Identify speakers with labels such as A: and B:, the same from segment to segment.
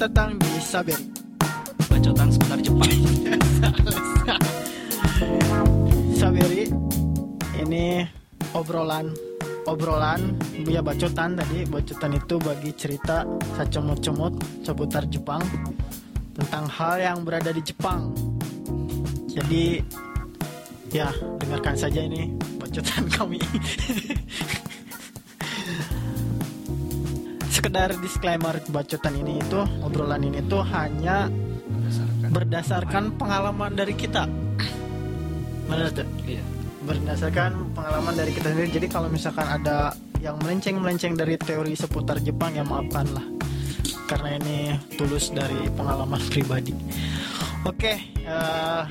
A: datang di Saberi.
B: Bacotan seputar Jepang.
A: Saberi ini obrolan obrolan ya bacotan tadi bacotan itu bagi cerita sacomot-comot seputar Jepang tentang hal yang berada di Jepang. Jadi ya dengarkan saja ini bacotan kami. Sekedar disclaimer bacotan ini itu obrolan ini tuh hanya
B: Berdasarkan.
A: berdasarkan pengalaman dari kita. Benar tuh?
B: Iya.
A: Berdasarkan pengalaman dari kita sendiri. Jadi kalau misalkan ada yang melenceng-melenceng dari teori seputar Jepang ya maafkan lah. Karena ini tulus dari pengalaman pribadi. Oke, eh,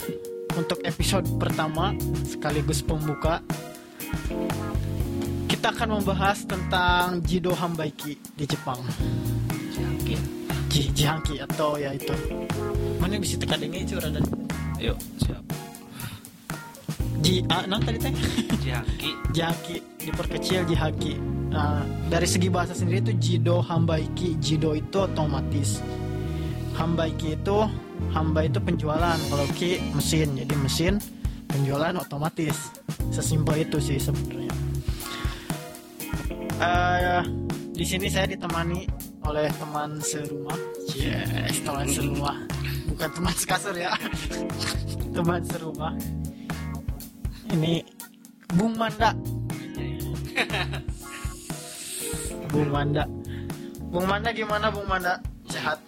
A: untuk episode pertama sekaligus pembuka kita akan membahas tentang Jido Hambaiki di Jepang.
B: Jangki.
A: Ji, Jihanki atau ya itu. Mana bisa tekan ini curah dan
B: Yuk, siap.
A: Ji, ah, nah tadi teh.
B: Jangki.
A: Jihaki diperkecil Jihaki. Nah, dari segi bahasa sendiri itu Jido Hambaiki. Jido itu otomatis. Hambaiki itu hamba itu penjualan. Kalau ki mesin, jadi mesin penjualan otomatis. Sesimpel itu sih sebenarnya. Eh, di sini saya ditemani oleh teman serumah. Yes, teman serumah. Bukan teman sekasur ya. teman serumah. Ini Bung Manda. Bung Manda. Bung Manda gimana Bung Manda? Sehat.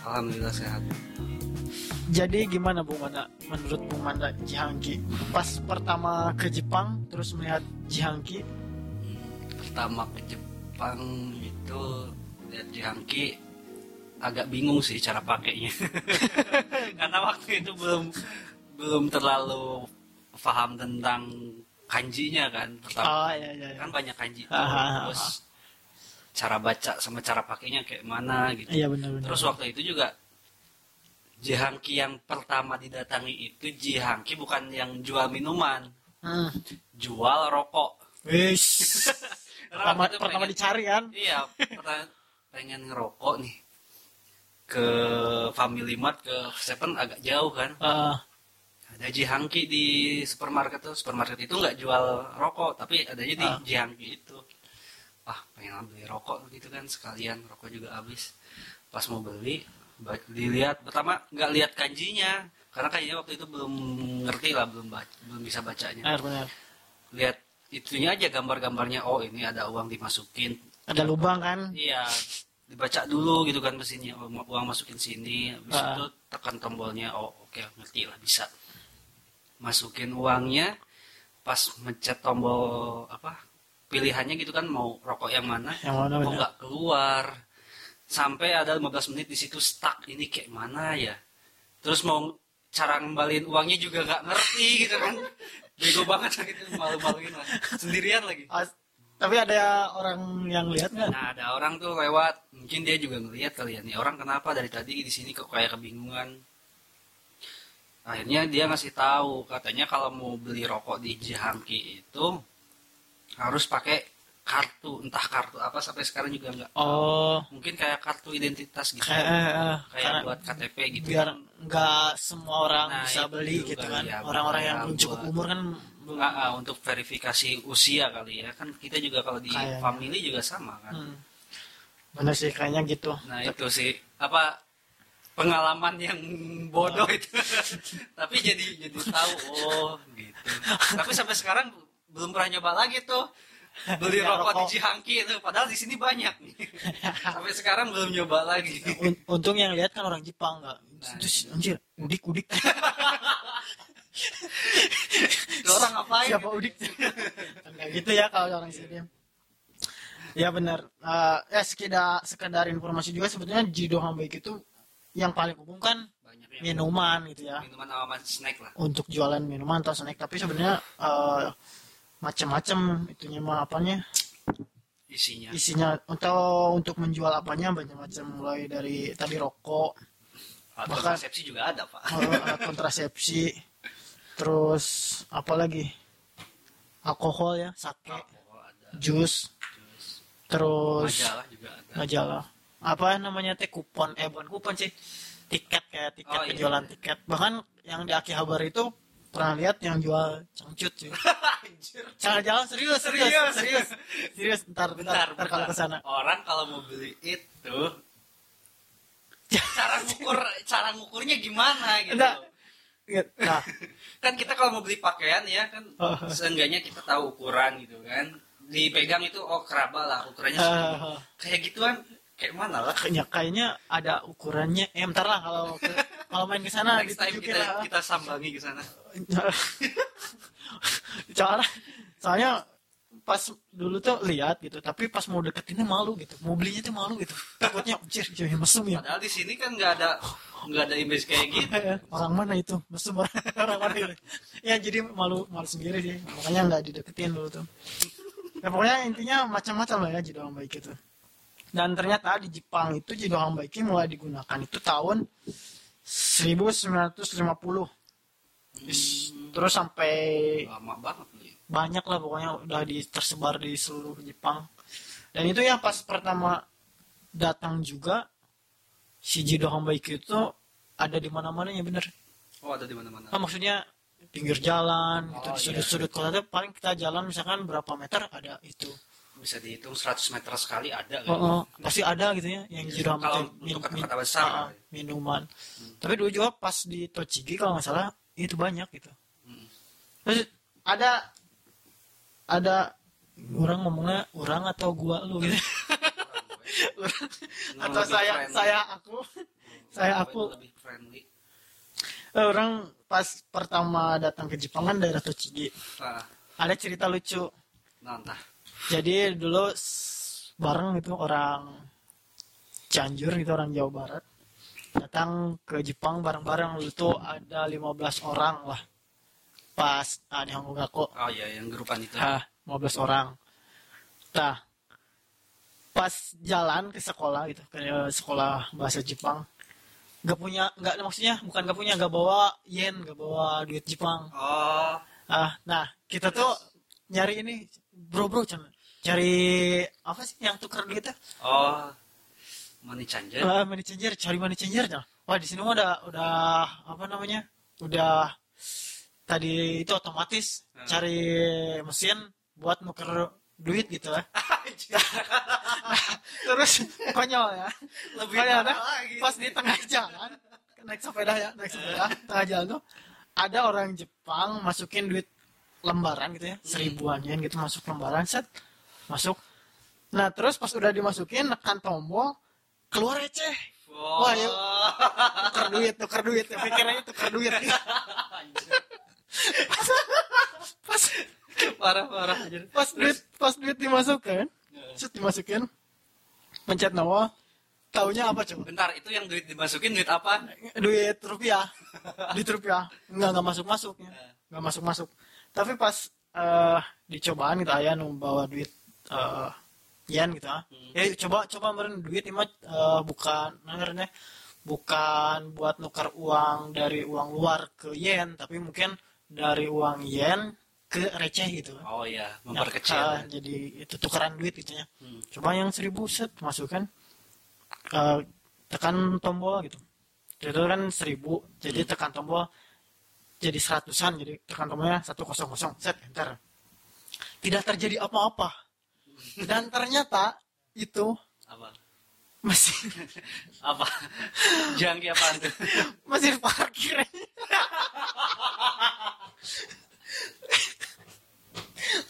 B: Alhamdulillah sehat.
A: Jadi gimana Bung Manda? Menurut Bung Manda Jihangki pas pertama ke Jepang terus melihat Jihangki
B: Pertama ke Jepang itu lihat Jangki agak bingung sih cara pakainya. Karena waktu itu belum belum terlalu paham tentang kanjinya kan. Pertama
A: Oh iya iya. iya.
B: kan banyak kanji tuh.
A: Ah, ah, ah,
B: terus cara baca sama cara pakainya kayak mana gitu.
A: Iya benar benar.
B: Terus waktu itu juga Jihangki yang pertama didatangi itu Jihangki bukan yang jual minuman,
A: Hmm.
B: jual rokok.
A: Wis. Pertama pertama
B: pengen-
A: dicari kan?
B: Iya, pernah pengen ngerokok nih ke Family Mart ke Seven agak jauh kan.
A: Ah,
B: Ada Jihangki di supermarket tuh. Supermarket itu nggak jual rokok, tapi adanya di
A: Ah.
B: Jihangki itu. Ah, pengen beli rokok gitu kan sekalian rokok juga habis. Pas mau beli, dilihat pertama nggak lihat kanjinya karena kanjinya waktu itu belum ngerti lah, belum baca, belum bisa bacanya.
A: benar benar.
B: Lihat itunya aja gambar-gambarnya. Oh, ini ada uang dimasukin.
A: Ada lubang kan?
B: Iya, dibaca dulu gitu kan mesinnya. Oh, uang masukin sini, habis
A: Ah.
B: itu tekan tombolnya. Oh, oke, ngerti lah bisa. Masukin uangnya, pas mencet tombol apa pilihannya gitu kan mau rokok yang mana,
A: Yang mana benar?
B: nggak keluar. Sampai ada 15 menit di situ stuck. Ini kayak mana ya? Terus mau cara ngembaliin uangnya juga nggak ngerti gitu kan. Bego banget gitu malu-maluin lah. Sendirian lagi.
A: Ah, tapi ada orang yang lihat nggak?
B: Nah, ada orang tuh lewat, mungkin dia juga ngelihat kali ya nih orang kenapa dari tadi di sini kok kayak kebingungan. Akhirnya dia ngasih tahu, katanya kalau mau beli rokok di Jihangki itu harus pakai kartu, entah kartu apa sampai sekarang juga nggak.
A: Oh,
B: Mungkin kayak kartu identitas gitu,
A: kayak eh, eh,
B: kayak
A: karena
B: buat KTP gitu.
A: biar nggak semua orang
B: Nah,
A: bisa beli gitu
B: kali
A: kan.
B: ya,
A: Orang-orang yang
B: makanya
A: belum cukup
B: buat-
A: umur kan belum.
B: Ah, untuk verifikasi usia kali ya kan kita juga kalau di
A: Kayaknya.
B: family juga sama kan.
A: Hmm. Bener sih kayaknya gitu.
B: Nah itu sih apa pengalaman yang bodoh itu. Tapi jadi jadi tahu oh gitu. Tapi sampai sekarang belum pernah nyoba lagi tuh beli
A: Ya,
B: rokok di
A: rokok.
B: Cihangki itu. Padahal di sini banyak nih. sampai sekarang belum nyoba lagi.
A: Un- untung yang lihat kan orang Jepang nggak.
B: Nah,
A: Terus anjir, udik udik.
B: Orang ngapain?
A: Siapa udik? Kan nggak gitu ya kalau orang sini. Ya benar. Eh, ya sekedar sekedar informasi juga sebetulnya Jido Hambaik itu yang paling umum kan
B: Banyak yang
A: minuman gitu ya.
B: minuman sama snack lah.
A: Untuk jualan minuman atau snack tapi sebenarnya eh, macam-macam itunya mah apanya?
B: Isinya.
A: isinya untuk untuk menjual apanya banyak macam mulai dari tadi rokok.
B: Atau
A: bahkan-
B: konsepsi juga ada pak.
A: alat kontrasepsi. Terus apa lagi? Alkohol ya sake.
B: Alkohol ada.
A: jus.
B: Terus
A: terus
B: majalah juga ada.
A: majalah. Apa namanya teh kupon? Eh bukan kupon sih. Tiket kayak tiket
B: Oh, iya.
A: penjualan tiket. Bahkan yang di Akihabara itu pernah lihat yang jual cangcut cuy
B: Anjir.
A: jangan jalan serius serius
B: Serius.
A: serius serius ntar
B: Bentar,
A: ntar, ntar kalau
B: bentar.
A: ke sana
B: Orang kalau mau beli itu cara ngukur cara ngukurnya gimana gitu.
A: Enggak. nah
B: Kan kita kalau mau beli pakaian ya kan
A: Oh.
B: seenggaknya kita tahu ukuran gitu kan. Dipegang itu oh keraba lah ukurannya
A: ah.
B: Kayak gituan kayak mana lah.
A: kayaknya kayaknya ada ukurannya eh bentar lah kalau ke- kalau main ke sana
B: Next time kita
A: lah.
B: kita sambangi ke sana.
A: Soalnya, soalnya pas dulu tuh lihat gitu, tapi pas mau deketinnya malu gitu, mau belinya tuh malu gitu, takutnya anjir jadi mesum ya.
B: Padahal di sini kan nggak ada nggak ada image kayak gitu.
A: orang mana itu mesum orang, orang mana itu ya jadi malu malu sendiri sih makanya nggak dideketin dulu tuh ya pokoknya intinya macam-macam lah ya jidohang baik itu dan ternyata di Jepang itu jidohang baik mulai digunakan itu tahun 1950 Is- terus sampai
B: Lama banget beli.
A: banyak lah pokoknya udah di, tersebar di seluruh Jepang dan itu ya pas pertama datang juga si jidohang baik itu ada di mana-mana ya bener
B: Oh ada di mana-mana.
A: Nah, maksudnya pinggir jalan gitu
B: Oh,
A: di
B: iya.
A: sudut-sudut kota tuh paling kita jalan misalkan berapa meter ada itu
B: Bisa dihitung 100 meter sekali ada.
A: oh,
B: kan?
A: oh, pasti ada gitu ya yang jidohang
B: Kalau
A: baik
B: untuk kata-kata besar.
A: ah, minuman tapi dulu juga pas di Tochigi kalau nggak salah itu banyak gitu
B: Hmm.
A: terus ada ada orang ngomongnya orang atau gua lu gitu
B: Yang
A: atau saya
B: friendly.
A: saya aku saya
B: Yang
A: aku
B: lebih friendly.
A: Eh, orang pas pertama datang ke Jepang kan daerah Tochigi
B: Nah,
A: ada cerita lucu
B: nah entah.
A: Jadi dulu bareng itu orang Cianjur gitu orang Jawa Barat. Datang ke Jepang bareng-bareng tuh ada 15 orang lah. Pas ah, di Honggaku
B: Oh iya yang grupan itu.
A: ah 15 orang. Nah pas jalan ke sekolah gitu ke sekolah bahasa Jepang nggak punya nggak maksudnya bukan nggak punya nggak bawa yen nggak bawa duit Jepang.
B: Oh,
A: ah nah kita tuh nyari ini bro bro cuman cari apa sih yang tukar duitnya
B: oh. Money changer.
A: ah money changer cari money changer nah. wah di sini udah udah apa namanya udah tadi itu otomatis
B: Hmm.
A: cari mesin buat nuker duit gitu lah terus konyol ya
B: Lebih
A: konyol dah.
B: lagi.
A: pas di tengah jalan naik sepeda ya naik sepeda tengah jalan tuh ada orang Jepang masukin duit lembaran gitu ya seribuan yen gitu masuk lembaran set masuk. Nah terus pas udah dimasukin nekan tombol keluar receh
B: Oh.
A: Wah, yuk. tukar duit tukar duit pikirannya tukar duit. Pas
B: parah parah aja.
A: pas duit pas duit dimasukkan set dimasukin pencet nol taunya apa coba?
B: Bentar, itu yang duit dimasukin duit apa?
A: duit rupiah. Duit rupiah. Nggak nggak masuk masuknya nggak masuk masuk tapi pas eh dicobaan gitu ayah nu bawa duit eh yen gitu ah. Ya coba coba meren duit ini mah eh, bukan namanya bukan buat nukar uang dari uang luar ke yen tapi mungkin dari uang yen ke receh gitu.
B: Oh iya,
A: Nah,
B: memperkecil.
A: ah, jadi itu tukeran duit gitu ya.
B: Hmm.
A: coba yang seribu set masukkan. Eh, tekan tombol gitu. Itu kan seribu jadi tekan tombol jadi seratusan jadi tekan tombolnya satu kosong kosong set enter tidak terjadi apa-apa dan ternyata itu
B: Apa?
A: mesin
B: Apa? Jangki apaan tuh?
A: mesin parkir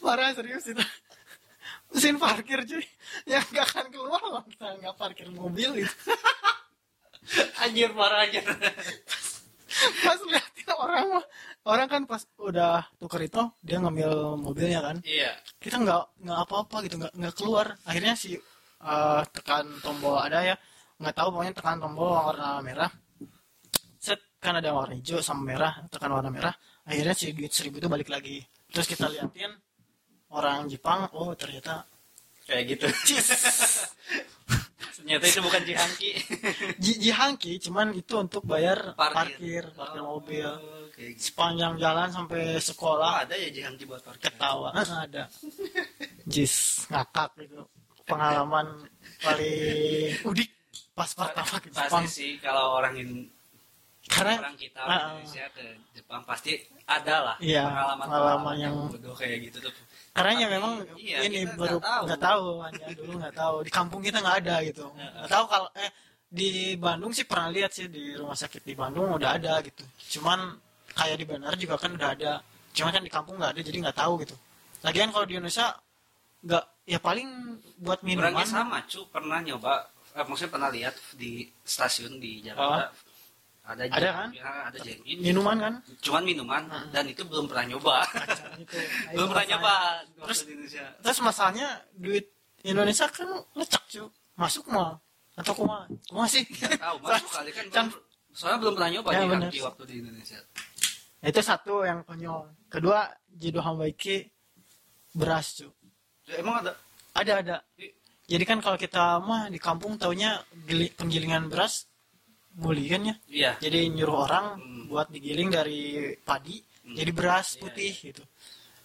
A: parah serius itu mesin parkir cuy yang gak akan keluar kita nggak parkir mobil itu
B: Anjir parah anjir.
A: pas orang mah orang kan pas udah tuker itu dia ngambil mobilnya kan.
B: Iya.
A: kita nggak nggak apa-apa gitu nggak nggak keluar. Akhirnya si eh, tekan tombol ada ya. Nggak tahu pokoknya tekan tombol warna merah. Set kan ada warna hijau sama merah tekan warna merah. Akhirnya si duit seribu itu balik lagi. Terus kita liatin orang Jepang oh ternyata
B: Kayak gitu. Ternyata itu bukan jihangki.
A: ji- jihangki cuman itu untuk bayar
B: Parkir.
A: parkir parkir mobil
B: Oh, kayak gitu.
A: sepanjang jalan sampai
B: Oh,
A: sekolah
B: ada ya jihangki buat parkir.
A: ketawa ada jis ngakak gitu pengalaman paling udik pas pertama ke
B: pasti
A: Jepang
B: sih kalau orang in,
A: karena
B: orang kita
A: ah.
B: Indonesia ke Jepang pasti ada lah
A: Iya,
B: pengalaman
A: pengalaman
B: yang
A: yang-
B: bodoh kayak gitu tuh.
A: Karena ya memang
B: iya,
A: ini baru
B: nggak tahu.
A: tahu hanya dulu nggak tahu. Di kampung kita nggak ada gitu. Nggak tahu kalau eh di Bandung sih pernah lihat sih di rumah sakit di Bandung udah ada gitu. Cuman kayak di Bandar juga kan udah ada. Cuman kan di kampung nggak ada jadi nggak tahu gitu. Lagian kalau di Indonesia nggak ya paling buat minuman.
B: Orangnya sama cu pernah nyoba eh, maksudnya pernah lihat di stasiun di Jakarta ada
A: Ada
B: jeng-
A: kan?
B: ya, ada jengin
A: minuman kan?
B: Cuman minuman
A: Hmm.
B: dan itu belum pernah nyoba.
A: Gitu.
B: belum pernah nyoba.
A: Terus-
B: terus di Indonesia.
A: terus masalahnya duit Indonesia kan lecak cu masuk mah atau kuma kuma sih.
B: Tahu masuk kali kan
A: Can-
B: belum- soalnya belum pernah nyoba
A: Ya,
B: di waktu di Indonesia.
A: Itu satu yang konyol. Kedua jido hambaiki beras cu
B: Ya, emang ada?
A: Ada ada. Jadi kan kalau kita mah di kampung taunya gili- penggilingan beras kan ya
B: iya
A: jadi nyuruh orang
B: Hmm.
A: buat digiling dari padi
B: Hmm.
A: jadi beras
B: Iya,
A: putih gitu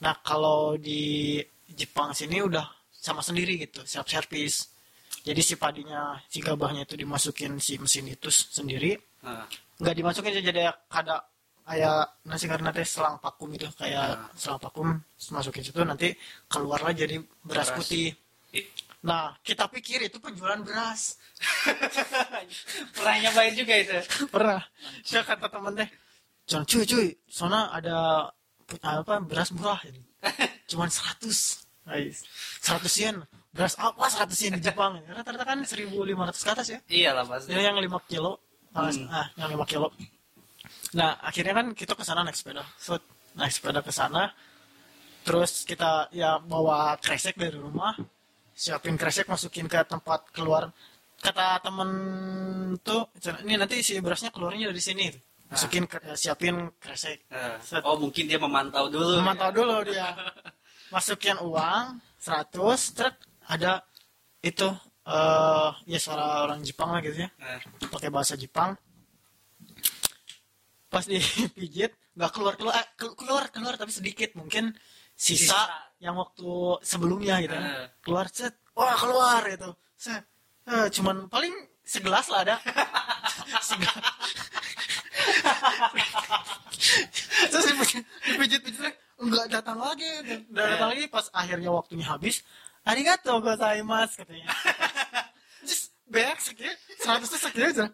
A: nah kalau di Jepang sini udah sama sendiri gitu siap servis jadi si padinya si gabahnya itu dimasukin si mesin itu sendiri
B: Nah,
A: nggak dimasukin aja jadi kada kayak nasi karena teh selang vakum itu kayak
B: Ah.
A: selang vakum masukin situ nanti keluarlah jadi beras,
B: Beras.
A: putih
B: ih,
A: nah kita pikir itu penjualan beras
B: pernah nyobain juga itu
A: pernah saya kata temen teh jangan cuy cuy soalnya ada apa beras murah ini cuman 100 Guys, 100 yen beras apa 100 yen di Jepang rata-rata kan 1500 ke atas ya
B: iya lah pasti
A: Ini yang 5 kilo. Ah,
B: Hmm.
A: ah, yang 5 kilo. Nah, akhirnya kan kita ke sana naik sepeda. So, naik sepeda ke sana. Terus kita ya bawa kresek dari rumah. Siapin kresek masukin ke tempat keluar. Kata temen tuh, ini nanti si berasnya keluarnya dari sini. Masukin ke- ya, siapin kresek. Set.
B: oh mungkin dia memantau dulu
A: Memantau dulu dia. Masukin uang 100, terus ada itu eh ya suara orang Jepang lah gitu ya
B: Nah,
A: pakai bahasa Jepang pas dipijit nggak keluar keluar eh, kelu- keluar keluar tapi sedikit mungkin sisa,
B: Sisa.
A: yang waktu sebelumnya gitu
B: Eh.
A: keluar set. Wah keluar gitu. Set. Eh, cuman paling segelas lah ada. Segelas. terus dipijit dipijit pijit nggak datang lagi nggak datang lagi. Pas akhirnya waktunya habis arigato gozaimasu katanya. Terus beak segini seratusnya segini aja.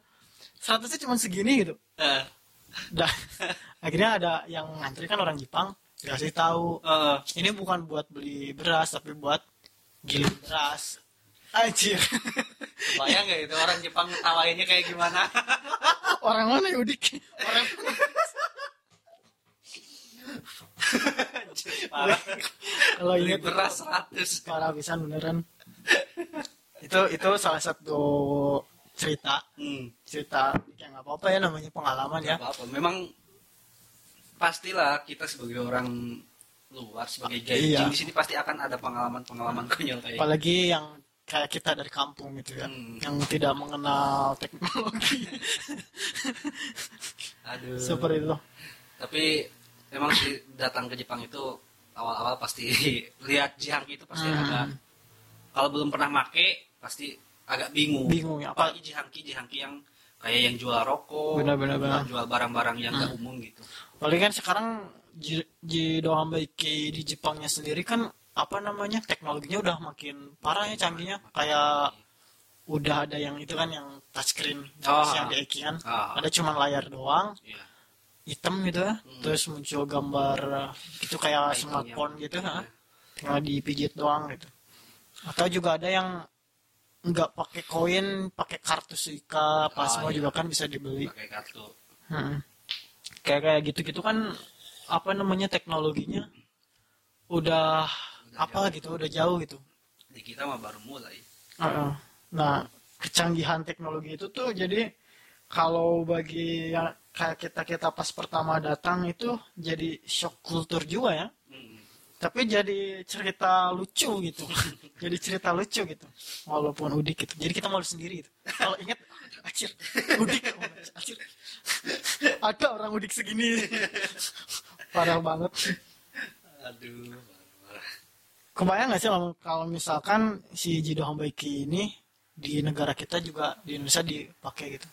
A: Seratusnya cuma segini gitu.
B: Eh,
A: dan akhirnya ada yang ngantri kan orang Jepang dikasih tahu
B: eh,
A: ini bukan buat beli beras tapi buat giling beras. Anjir.
B: Bayang nggak itu orang Jepang tawainnya kayak gimana?
A: Orang mana ya udik? Orang kalau ingat
B: beras 100
A: parah pisan beneran. Itu itu salah satu cerita.
B: Hmm.
A: cerita yang nggak apa-apa ya namanya pengalaman ya.
B: Nggak apa-apa. Memang pastilah kita sebagai orang luar sebagai gaijin
A: Iya.
B: di sini pasti akan ada pengalaman-pengalaman konyol kayak gitu.
A: apalagi yang kayak kita dari kampung gitu ya
B: Hmm.
A: yang tidak mengenal teknologi
B: Aduh.
A: seperti itu
B: Tapi memang sih datang ke Jepang itu awal-awal pasti lihat Jihangki itu pasti
A: Hmm.
B: agak kalau belum pernah make pasti agak bingung.
A: bingung ya apa
B: Apalagi Jihangki Jihangki yang kayak yang jual rokok,
A: Benar-benar,
B: jual-
A: benar.
B: jual barang-barang yang
A: Hmm.
B: nggak umum gitu.
A: Paling kan sekarang Ji- Jido Hambaiki di Jepangnya sendiri kan apa namanya teknologinya udah makin parah ya canggihnya kayak udah ada yang itu kan yang touchscreen
B: Oh.
A: yang di Eki kan
B: Ah.
A: ada cuma layar doang
B: Iya.
A: hitam gitu ya
B: Hmm.
A: terus muncul gambar itu kayak smartphone gitu ha? tinggal dipijit doang gitu atau juga ada yang nggak pakai koin pakai kartu Suica apa
B: Oh, iya.
A: juga kan bisa dibeli
B: Pakai kartu.
A: Hmm. Kayak kayak gitu-gitu kan apa namanya teknologinya udah,
B: Udah
A: apa
B: jauh.
A: gitu, udah jauh gitu.
B: Di kita mah baru mulai.
A: Heeh. Nah, kecanggihan teknologi itu tuh jadi kalau bagi yang kayak kita kita pas pertama datang itu jadi shock kultur juga ya. Tapi jadi cerita lucu gitu. jadi cerita lucu gitu. Walaupun udik gitu. Jadi kita malu sendiri gitu. Kalau ingat acir, udik acir. Ada orang udik segini. Parah banget.
B: Aduh.
A: Kebayang gak sih kalau, misalkan si Jido Hambaiki ini di negara kita juga di Indonesia dipakai gitu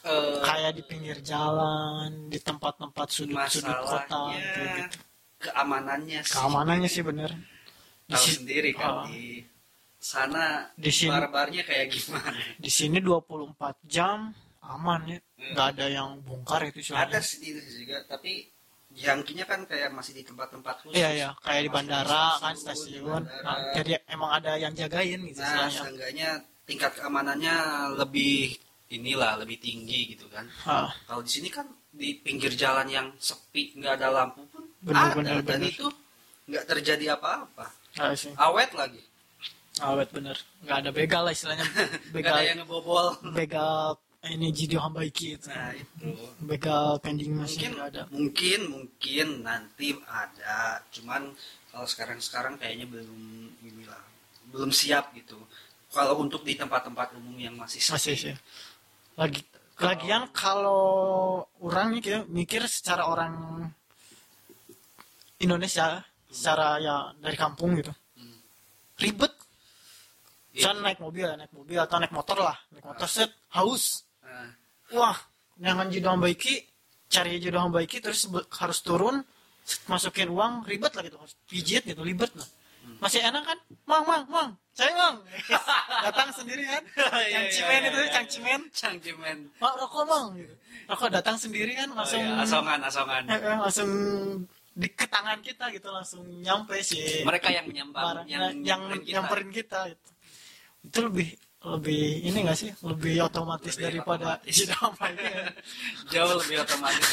B: Eh,
A: kayak di pinggir jalan di tempat-tempat sudut-sudut kota gitu
B: keamanannya sih.
A: Keamanannya sih bener. Di,
B: tahu
A: si-
B: sendiri kan
A: Ah.
B: di sana
A: Di sini-
B: barbarnya kayak gimana?
A: di sini 24 jam aman ya.
B: Hmm.
A: nggak ada yang bongkar itu
B: ada
A: soalnya
B: sih itu juga tapi jangkinya kan kayak masih di tempat-tempat khusus.
A: Iya iya kayak di bandara kan
B: di
A: stasiun.
B: bandara.
A: Nah, jadi emang ada yang jagain gitu
B: nah seenggaknya tingkat keamanannya lebih inilah lebih tinggi gitu kan.
A: Ah,
B: kalau di sini kan di pinggir jalan yang sepi nggak ada lampu ada
A: bener,
B: dan
A: bener.
B: itu nggak terjadi apa-apa.
A: Ah,
B: awet lagi.
A: Awet bener nggak ada begal lah istilahnya. Begal
B: ada yang ngebobol.
A: begal ini jidio hambaiki itu
B: nah itu.
A: Begal pending
B: mungkin
A: machine nggak ada.
B: mungkin mungkin nanti ada. Cuman kalau sekarang sekarang kayaknya belum inilah belum siap gitu. Kalau untuk di tempat-tempat umum yang masih sepi.
A: masih. Sih lagi lagian kalau orang mikir, mikir secara orang Indonesia secara ya dari kampung gitu.
B: Hmm.
A: ribet.
B: Iya.
A: Misalnya naik mobil naik mobil atau naik motor lah. Naik motor set haus.
B: Nah,
A: wah jangan jodoh baiki cari jodoh baiki terus harus turun masukin uang ribet lah gitu. Harus pijit gitu ribet lah.
B: Hmm.
A: masih enak kan? Mang mang mang saya mang. Datang sendiri kan? Yang
B: iya,
A: cimen
B: iya,
A: itu
B: iya.
A: yang cimen.
B: Cangcimen
A: mak rokok mang gitu. rokok datang sendiri kan
B: Oh,
A: langsung
B: iya, asongan asongan.
A: Eh, eh, langsung di ke tangan kita gitu langsung nyampe sih.
B: Mereka yang menyambang
A: barang yang yang
B: nyamperin kita.
A: nyamperin kita gitu. itu lebih lebih ini gak sih? Lebih otomatis
B: Lebih
A: daripada
B: otomatis.
A: kan.
B: jauh lebih otomatis.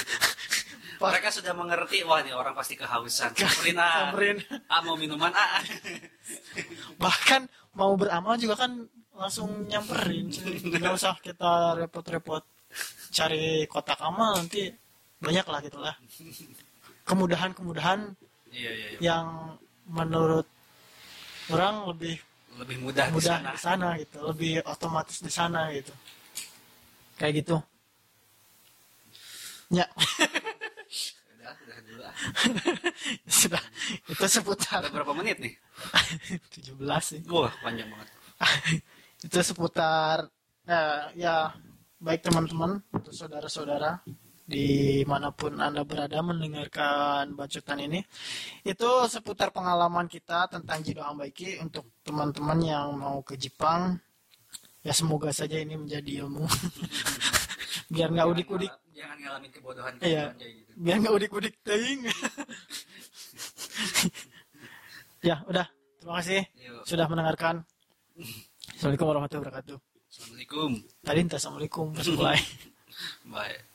B: Mereka sudah mengerti wah nih orang pasti kehausan. Samperin ah. Ah mau minuman ah.
A: Bahkan mau beramal juga kan langsung nyamperin. Nggak usah kita repot-repot cari kotak amal nanti banyak lah gitu lah kemudahan-kemudahan
B: iya iya iya.
A: yang menurut orang lebih
B: lebih mudah, di
A: mudah
B: sana.
A: di sana gitu lebih otomatis di sana gitu. Kayak gitu. Ya.
B: Udah udah dulu ah.
A: sudah itu seputar.
B: Udah berapa menit nih?
A: 17 sih.
B: Wah panjang banget.
A: Itu seputar eh, ya baik teman-teman atau saudara-saudara di mana pun anda berada mendengarkan bacotan ini itu seputar pengalaman kita tentang Jido Ambaiki untuk teman-teman yang mau ke Jepang. Ya semoga saja ini menjadi ilmu. Biar nggak udik-udik.
B: jangan ngalamin kebodohan
A: Iya.
B: gitu.
A: biar nggak udik-udik teing. Ya udah. Terima kasih
B: Yuk.
A: sudah mendengarkan. Assalamualaikum warahmatullahi wabarakatuh.
B: Assalamualaikum.
A: Tadi entah assalamualaikum mulai.
B: Bye